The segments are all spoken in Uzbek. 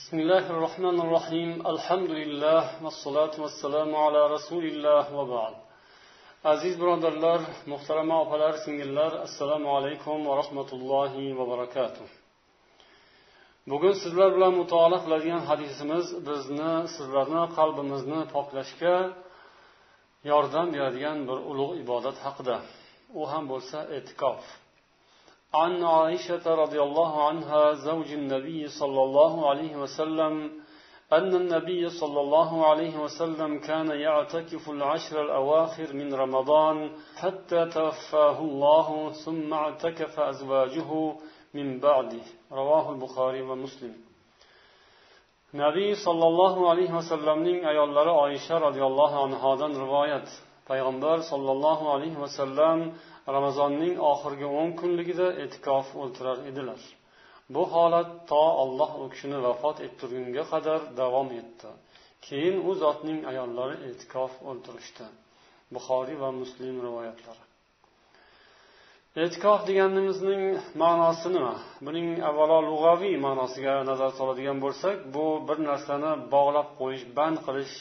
بسم الله الرحمن الرحيم الحمد لله والصلاة والسلام على رسول الله وبعد aziz birodarlar muhtarama opalar singillar assalomu alaykum va rahmatullohi va barakatuh bugun sizlar bilan mutolaa qiladigan hadisimiz bizni sizlarni qalbimizni poklashga yordam beradigan bir ulug' ibodat haqida u ham bo'lsa e'tikof عن عائشة رضي الله عنها زوج النبي صلى الله عليه وسلم أن النبي صلى الله عليه وسلم كان يعتكف العشر الأواخر من رمضان حتى توفاه الله ثم اعتكف أزواجه من بعده. رواه البخاري ومسلم. nabiy sollallohu alayhi vasallamning ayollari oysha roziyallohu anhodan rivoyat payg'ambar sollallohu alayhi vasallam ramazonning oxirgi o'n kunligida e'tikof o'tirar edilar. Bu holat to alloh u kishini vafot ettirgunga qadar davom etdi. Keyin u zotning ayollari e'tikof o'ltirishdi. Buxoriy va muslim rivoyatlari. E'tikof deganimizning ma'nosi nima? Buning avvalo lug'aviy ma'nosiga nazar soladigan bo'lsak bu bir narsani bog'lab qo'yish band qilish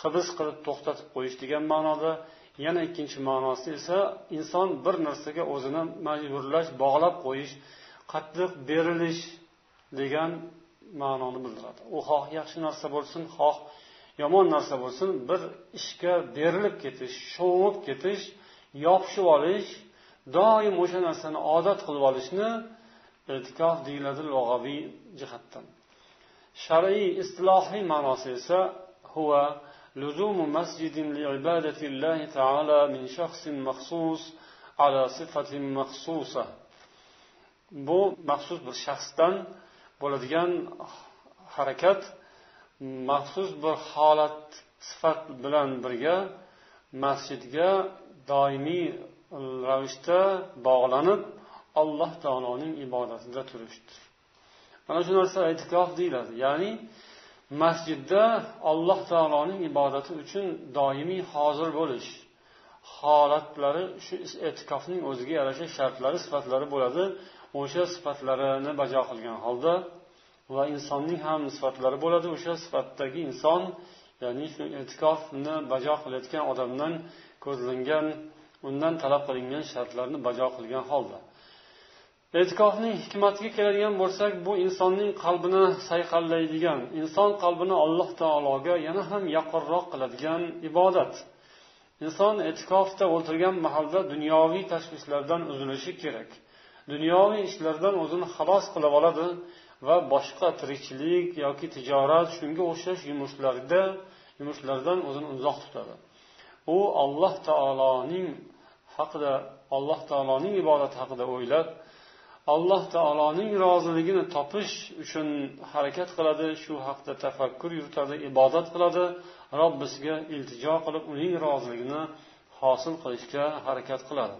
hibs qilib to'xtatib qo'yish degan ma'noda yana ikkinchi ma'nosi esa inson bir narsaga o'zini majburlash bog'lab qo'yish qattiq berilish degan ma'noni bildiradi. U xoh yaxshi narsa bo'lsin xoh yomon narsa bo'lsin bir ishga berilib ketish sho'ng'ib ketish yopishib olish doim o'sha narsani odat qilib olishni e'tikof deyiladi lug'aviy jihatdan. Shar'iy istilohiy ma'nosi esa huva لزوم مسجد لعبادة الله تعالى من شخص مخصوص على صفة مخصوصة bu maxsus bir shaxsdan bo'ladigan harakat maxsus bir holat sifat bilan birga masjidga doimiy ravishda bog'lanib alloh taoloning ibodatida turishdir mana shu narsa e'tikof deyiladi ya'ni masjidda alloh taoloning ibodati uchun doimiy hozir bo'lish. Holatlari shu e'tikofning o'ziga yarasha shartlari sifatlari bo'ladi. O'sha sifatlarini bajo qilgan holda va insonning ham sifatlari bo'ladi. O'sha sifatdagi inson ya'ni shu e'tikofni bajo qilayotgan odamdan ko'zlangan undan talab qilingan shartlarni bajo qilgan holda. E'tikofning hikmatiga keladigan bo'lsak bu insonning qalbini sayqallaydigan inson qalbini alloh taologa yana ham yaqinroq qiladigan ibodat. Inson e'tikofda o'tirgan mahalda dunyoviy tashvishlardan uzilishi kerak. Dunyoviy ishlardan o'zini xalos qilib oladi va boshqa tirikchilik yoki tijorat shunga o'xshash yumushlarda yumushlardan o'zini uzoq tutadi. U alloh taoloning haqida alloh taoloning ibodati haqida o'ylab alloh taoloning roziligini topish uchun harakat qiladi shu haqda tafakkur yuritadi ibodat qiladi. Robbisiga iltijo qilib uning roziligini hosil qilishga harakat qiladi.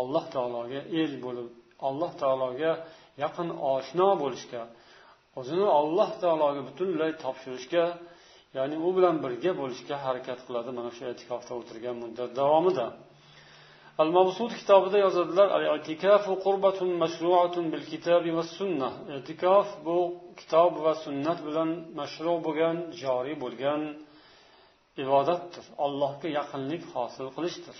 Alloh taologa el bo'lib alloh taologa yaqin oshno bo'lishga o'zini alloh taologa butunlay topshirishga ya'ni u bilan birga bo'lishga harakat qiladi. Mana shu e'tikofda o'tirgan muddat davomida. المبسوط كتاب يزاد يزد الاعتكاف قربة مشروعة بالكتاب والسنة اعتكاف بو كتاب والسنة بلن مشروع بغن جاري بغن عبادت الله كي يقلنك حاصل قلشتر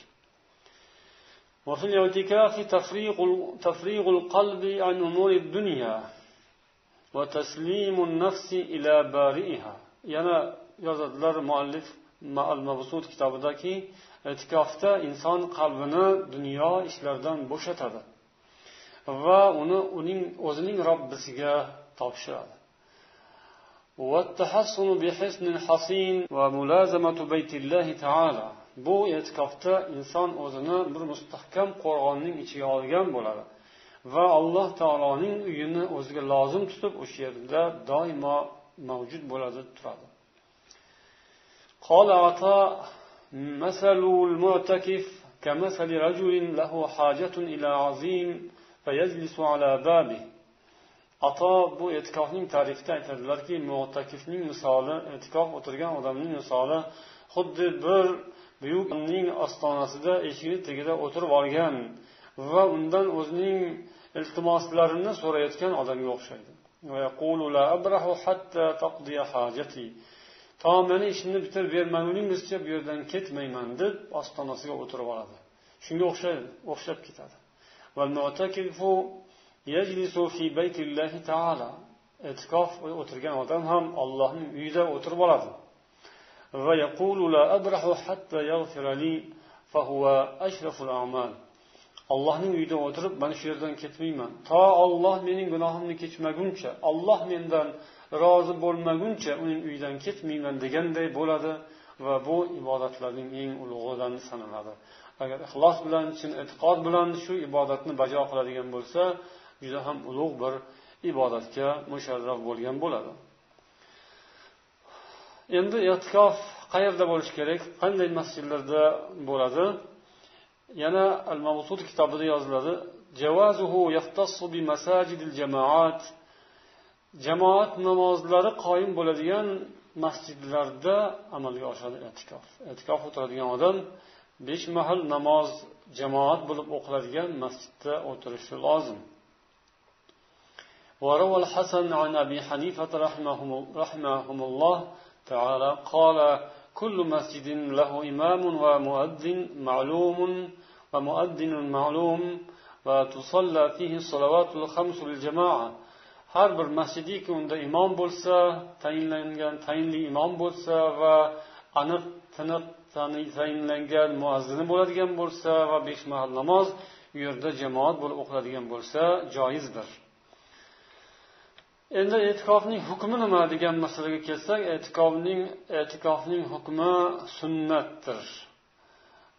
وفي الاعتكاف تفريغ, تفريغ القلب عن أمور الدنيا وتسليم النفس إلى بارئها يعني يزد مؤلف مع المبسوط كتاب ده كي e'tikofda inson qalbini dunyo ishlaridan bo'shatadi va uni uning o'zining robbisiga topshiradi. Bu e'tikofda inson o'zini bir mustahkam qo'rg'onning ichiga olgan bo'ladi va alloh taoloning uyini o'ziga lozim tutib o'sha yerda doimo mavjud bo'ladi turadi. مثل المعتكف كمثل رجل له حاجة إلى عظيم فيجلس على بابه ato bu e'tikofning tarifida aytadilarki mo'takifning misoli e'tikof o'tirgan odamning misoli xuddi bir buyukning ostonasida eshigi tagida o'tirib olgan va undan o'zining iltimoslarini so'rayotgan odamga o'xshaydi taomini ishimni bitirib bermaguningizcha bu yerdan ketmayman deb ostonasiga o'tirib oladi. Shunga o'xshaydi o'xshab ketadi. E'tikof o'tirgan odam ham ollohning uyida o'tirib oladi. Ollohning uyida o'tirib mana shu yerdan ketmayman. To olloh mening gunohimni kechmaguncha olloh mendan rozi bo'lmaguncha uning uyidan ketmayman deganday bo'ladi va bu ibodatlarning eng ulug'idan sanaladi. Agar ixlos bilan chin e'tiqod bilan shu ibodatni bajo qiladigan bo'lsa juda ham ulug' bir ibodatga musharraf bo'lgan bo'ladi. Endi e'tikof qayerda bo'lishi kerak? Qanday masjidlarda bo'ladi? Yana al mavsud kitobida yoziladi jamoat namozlari qoyim bo'ladigan masjidlarda amalga oshadi e'tikof e'tikof o'tiradigan odam besh mahal namoz jamoat bo'lib o'qiladigan masjidda o'tirishi lozim وروى الحسن عن أبي حنيفة رحمه, رحمهم الله تعالى قال كل مسجد له إمام ومؤذن معلوم ومؤذن معلوم وتصلى فيه الصلوات الخمس للجماعة har bir masjidiki unda imom bo'lsa tayinlangan tayinli imom bo'lsa va aniq tiniq tayinlangan muazzini bo'ladigan bo'lsa va besh mahal namoz u yerda jamoat bo'lib o'qiladigan bo'lsa joizdir. Endi e'tikofning hukmi nima degan masalaga kelsak e'tikofning e'tikofning hukmi sunnatdir.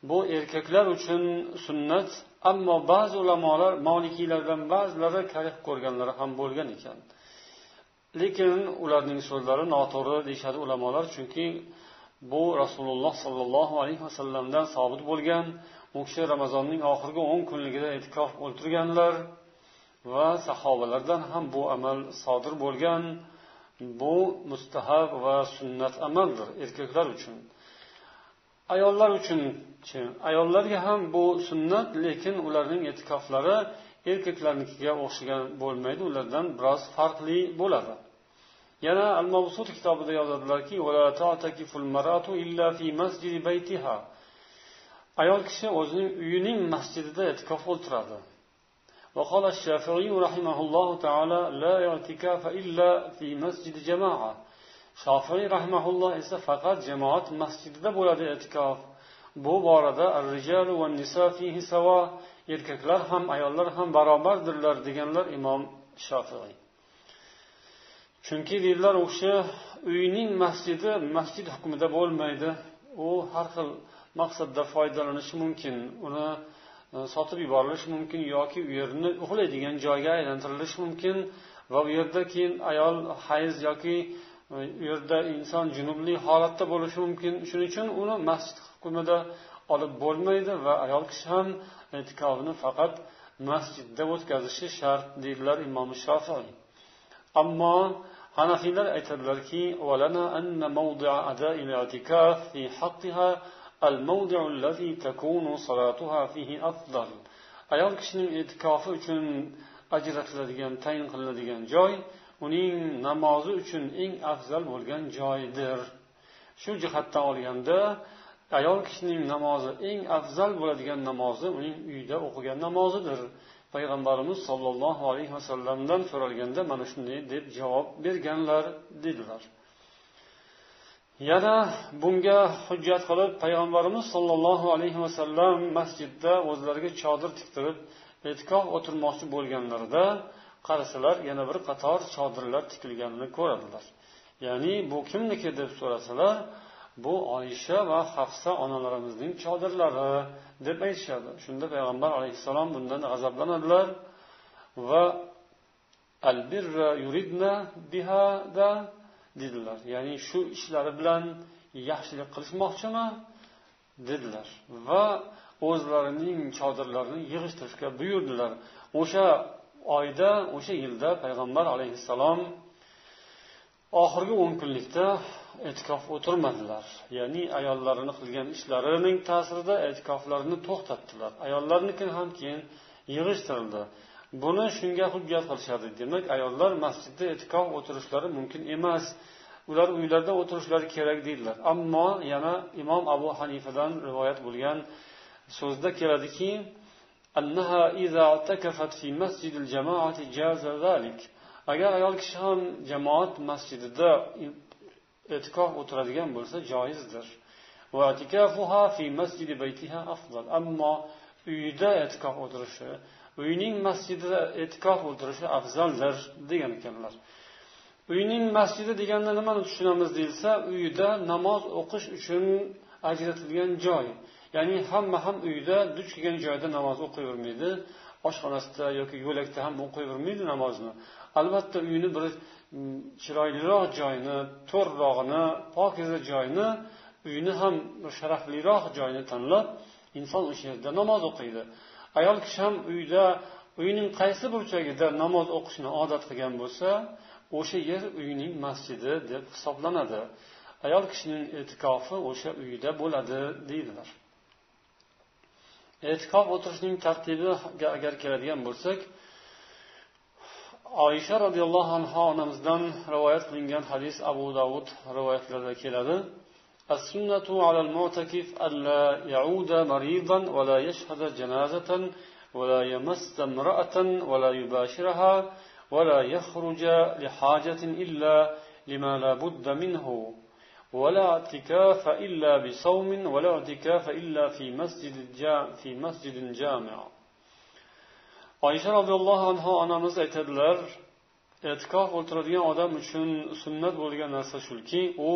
Bu erkaklar uchun sunnat ammo ba'zi ulamolar molikiylardan ba'zilari karih ko'rganlari ham bo'lgan ekan. Lekin ularning so'zlari noto'g'ri deyishadi ulamolar chunki bu rasululloh sollallohu alayhi vasallamdan sobit bo'lgan u kishi ramazonning oxirgi o'n kunligida e'tikof o'ltirganlar va sahobalardan ham bu amal sodir bo'lgan bu mustahab va sunnat amaldir erkaklar uchun. ayollar uchunchi ayollarga ham bu sunnat lekin ularning e'tikoflari erkaklarnikiga o'xshagan bo'lmaydi ulardan biroz farqli bo'ladi yana al mavsud kitobida yozadilarki ayol kishi o'zining uyining masjidida e'tikof o'ltiradi وقال الشافعي رحمه الله تعالى لا اعتكاف إلا في مسجد جماعة shofiy rahmaulloh esa faqat jamoat masjidida bo'ladi e'tikof. Bu borada erkaklar ham ayollar ham barobardirlar deganlar imom shofiy chunki deydilar o'sha uyning masjidi masjid hukmida bo'lmaydi. U har xil maqsadda foydalanishi mumkin uni e, sotib yuborilishi mumkin yoki u yerni uxlaydigan joyga aylantirilishi mumkin va u yerda keyin ayol hayz yoki u yerda inson junubli holatda bo'lishi mumkin. Shuning uchun uni masjid hukmida olib bo'lmaydi va ayol kishi ham e'tikofini faqat masjidda o'tkazishi shart deydilar imom shofiy ammo hanafiylar aytadilarki ayol kishining e'tikofi uchun ajratiladigan tayin qilinadigan joy uning namozi uchun eng afzal bo'lgan joydir shu jihatdan olganda ayol kishining namozi eng afzal bo'ladigan namozi uning uyida o'qigan namozidir. Payg'ambarimiz sollallohu alayhi vasallamdan so'ralganda mana shunday deb javob berganlar dedilar. Yana bunga hujjat qilib payg'ambarimiz sollallohu alayhi vasallam masjidda o'zlariga chodir tiktirib e'tikof o'tirmoqchi bo'lganlarida qarasalar yana bir qator chodirlar tikilganini ko'radilar. Ya'ni bu kimniki deb so'rasalar bu oysha va hafsa onalarimizning chodirlari deb aytishadi. Shunda payg'ambar alayhissalom bundan g'azablanadilar va albirra yuridna bihada dedilar. Ya'ni shu ishlari bilan yaxshilik qilishmoqchimi? dedilar. Va o'zlarining chodirlarini yig'ishtirishga buyurdilar. O'sha oyda o'sha yilda payg'ambar alayhissalom oxirgi o'n kunlikda e'tikof o'tirmadilar. Ya'ni ayollarini qilgan ishlarining ta'sirida e'tikoflarini to'xtatdilar. Ayollarniki ham keyin yig'ishtirildi. Buni shunga hujjat qilishadi demak ayollar masjidda e'tikof o'tirishlari mumkin emas. Ular uylarida o'tirishlari kerak deydilar. Ammo yana imom abu hanifadan rivoyat bo'lgan so'zda keladiki أنها إذا اعتكفت في مسجد الجماعة جاز ذلك. agar ayol kishi ham jamoat masjidida e'tikof o'tiradigan bo'lsa joizdir ammo uyida e'tikof o'tirishi uyning masjidida e'tikof o'tirishi afzaldir degan ekanlar uyning masjidi deganda nimani tushunamiz deyilsa uyida namoz o'qish uchun ajratilgan joy ya'ni hamma ham uyda duch kelgan joyda namoz o'qiyvermaydi oshxonasida yoki yo'lakda ham o'qiyvermaydi namozni. Albatta uyni bir mm, chiroyliroq joyni to'rrog'ini pokiza joyni uyni ham sharafliroq joyni tanlab inson o'sha yerda namoz o'qiydi. Ayol kishi ham uyda uyning qaysi burchagida namoz o'qishni odat qilgan bo'lsa o'sha yer uyning masjidi deb hisoblanadi. Ayol kishining e'tikofi o'sha uyida bo'ladi deydilar. e'tikof o'tirishning tartibiga agar keladigan bo'lsak oysha roziyallohu anhu onamizdan rivoyat qilingan hadis abu davud rivoyatlarida keladi السنة على المعتكف ألا يعود مريضا ولا يشهد جنازة ولا يمس امرأة ولا يباشرها ولا يخرج لحاجة إلا لما لا بد منه ولا اعتكاف إلا بصوم ولا اعتكاف إلا في مسجد في مسجد جامع oysha roziyallohu anhu onamiz aytadilar e'tikof o'tiradigan odam uchun sunnat bo'lgan narsa shuki u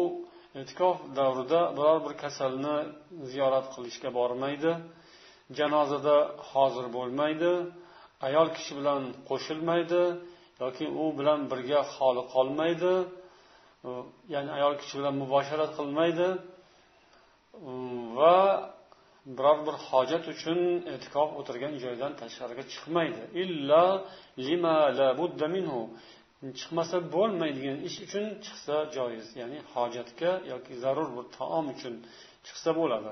e'tikof davrida biror bir kasalni ziyorat qilishga bormaydi janozada hozir bo'lmaydi ayol kishi bilan qo'shilmaydi yoki u bilan birga holi qolmaydi Ya'ni ayol kishi bilan mubosharat qilmaydi. Va biror bir hojat uchun e'tikof o'tirgan joydan tashqariga chiqmaydi. Illo lima la budda minhu. Chiqmasa bo'lmaydigan ish uchun chiqsa joiz ya'ni hojatga yoki zarur bir taom uchun chiqsa bo'ladi.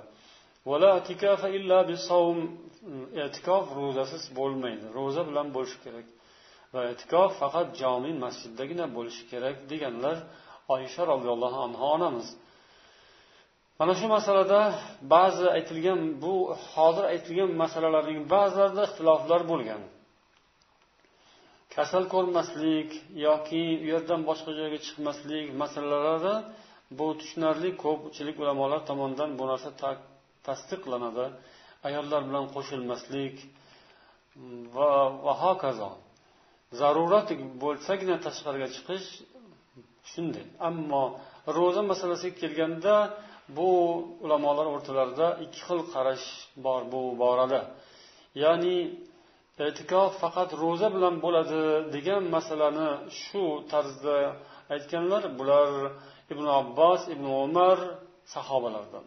E'tikof ro'zasiz bo'lmaydi. Ro'za bilan bo'lishi kerak. Va e'tikof faqat jomiy masjiddagina bo'lishi kerak deganlar oysha roziyallohu anhu onamiz. Mana shu masalada ba'zi aytilgan bu hozir aytilgan masalalarning ba'zilarida ixtiloflar bo'lgan. Kasal ko'rmaslik yoki u yerdan boshqa joyga chiqmaslik masalalari bu tushunarli ko'pchilik ulamolar tomonidan bu narsa tasdiqlanadi. Ayollar bilan qo'shilmaslik va va hokazo. Zarurat bo'lsagina tashqariga chiqish shunday. Ammo ro'za masalasiga kelganda bu ulamolar o'rtalarida ikki xil qarash bor bu borada. Ya'ni e'tikof faqat ro'za bilan bo'ladi degan masalani shu tarzda aytganlar bular ibn abbos ibn umar sahobalardan.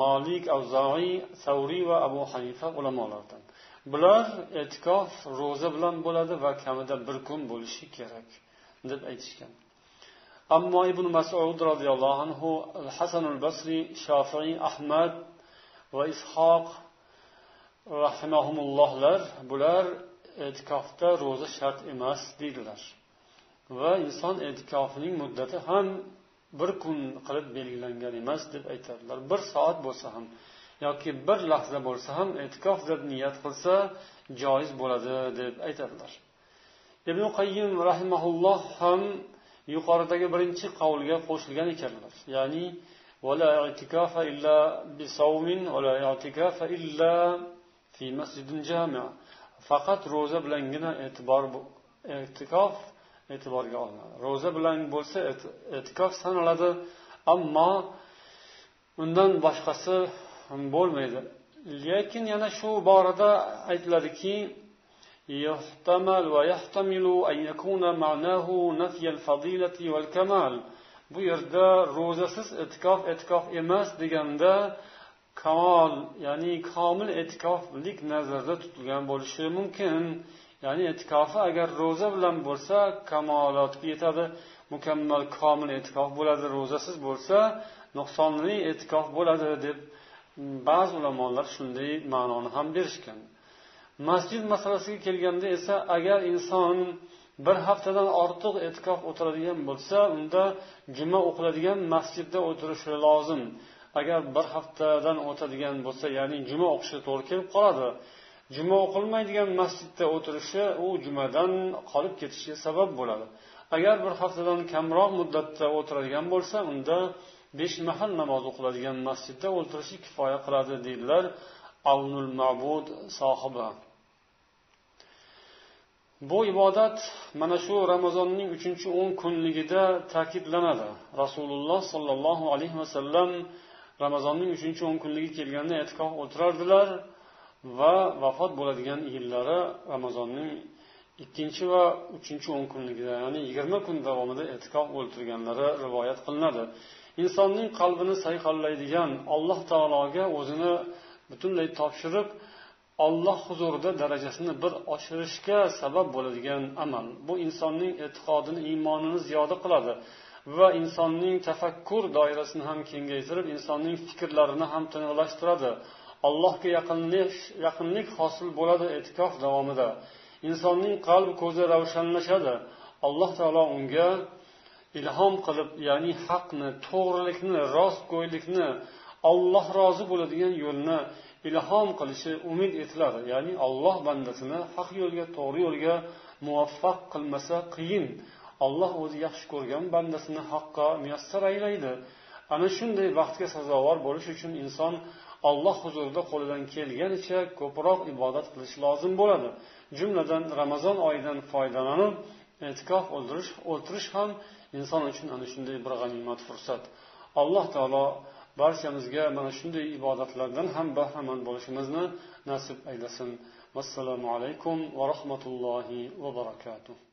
Molik avzoiy savriy va abu hanifa ulamolardan. Bular e'tikof ro'za bilan bo'ladi va kamida bir kun bo'lishi kerak. Deb aytishgan. Ammo ibn masud roziyallohu anhu hasanul basriy shofiy ahmad va ishoq rahimahumullohlar bular e'tikofda ro'za shart emas deydilar. Va inson e'tikofining muddati ham bir kun qilib belgilangan emas deb aytadilar. Bir soat bo'lsa ham yoki bir lahza bo'lsa ham e'tikof deb niyat qilsa joiz bo'ladi deb aytadilar. ibn qayyim rahimaulloh ham yuqoridagi birinchi qavlga qo'shilgan ekanlar ya'ni ولا اعتكاف إلا بصوم ولا اعتكاف إلا في مسجد جامع faqat ro'za bilangina e'tibor e'tikof e'tiborga olinadi ro'za bilan bo'lsa e'tikof sanaladi ammo undan boshqasi bo'lmaydi lekin yana shu borada aytiladiki يحتمل ويحتمل أن يكون معناه نفي الفضيلة والكمال bu yerda ro'zasiz e'tikof e'tikof emas deganda kamol ya'ni komil e'tikoflik nazarda tutilgan bo'lishi mumkin ya'ni e'tikofi agar ro'za bilan bo'lsa kamolotga yetadi mukammal komil e'tikof bo'ladi ro'zasiz bo'lsa nuqsonli e'tikof bo'ladi deb ba'zi ulamolar shunday ma'noni ham berishgan Masjid masalasiga kelganda esa agar inson bir haftadan ortiq e'tikof o'tiradigan bo'lsa unda juma o'qiladigan masjidda o'tirishi lozim. Agar bir haftadan o'tadigan bo'lsa ya'ni juma o'qishi to'g'ri kelib qoladi. Juma o'qilmaydigan masjidda o'tirishi u jumadan qolib ketishiga sabab bo'ladi. Agar bir haftadan kamroq muddatda o'tiradigan bo'lsa unda besh mahal namoz o'qiladigan masjidda o'tirishi kifoya qiladi deydilar avnul mabud sohibi. Bu ibodat mana shu ramazonning uchinchi o'n kunligida ta'kidlanadi. Rasululloh sollallohu alayhi vasallam ramazonning uchinchi o'n kunligi kelganda e'tikof o'tirardilar va vafot bo'ladigan yillari ramazonning ikkinchi va uchinchi o'n kunligida ya'ni yigirma kun davomida e'tikof o'ltirganlari rivoyat qilinadi. Insonning qalbini sayqallaydigan alloh taologa o'zini butunlay topshirib olloh huzurida darajasini bir oshirishga sabab bo'ladigan amal. Bu insonning e'tiqodini iymonini ziyoda qiladi va insonning tafakkur doirasini ham kengaytirib insonning fikrlarini ham tiniqlashtiradi allohga yaqinlik yaqinlik hosil bo'ladi e'tikof davomida. Insonning qalb ko'zi ravshanlashadi. Alloh taolo unga ilhom qilib ya'ni haqni to'g'rilikni rostgo'ylikni olloh rozi bo'ladigan yo'lni ilhom qilishi umid etiladi ya'ni alloh bandasini haq yo'lga to'g'ri yo'lga muvaffaq qilmasa qiyin. Alloh o'zi yaxshi ko'rgan bandasini haqqa muyassar aylaydi. Ana shunday baxtga sazovor bo'lish uchun inson alloh huzurida qo'lidan kelganicha ko'proq ibodat qilish lozim bo'ladi. Jumladan ramazon oyidan foydalanib e'tikof o'ldirish o'tirish ham inson uchun ana shunday bir g'animat fursat. Alloh taolo barchamizga mana shunday ibodatlardan ham bahramand bo'lishimizni nasib aylasin. Vassalomu alaykum va rahmatullohi va barakatuh.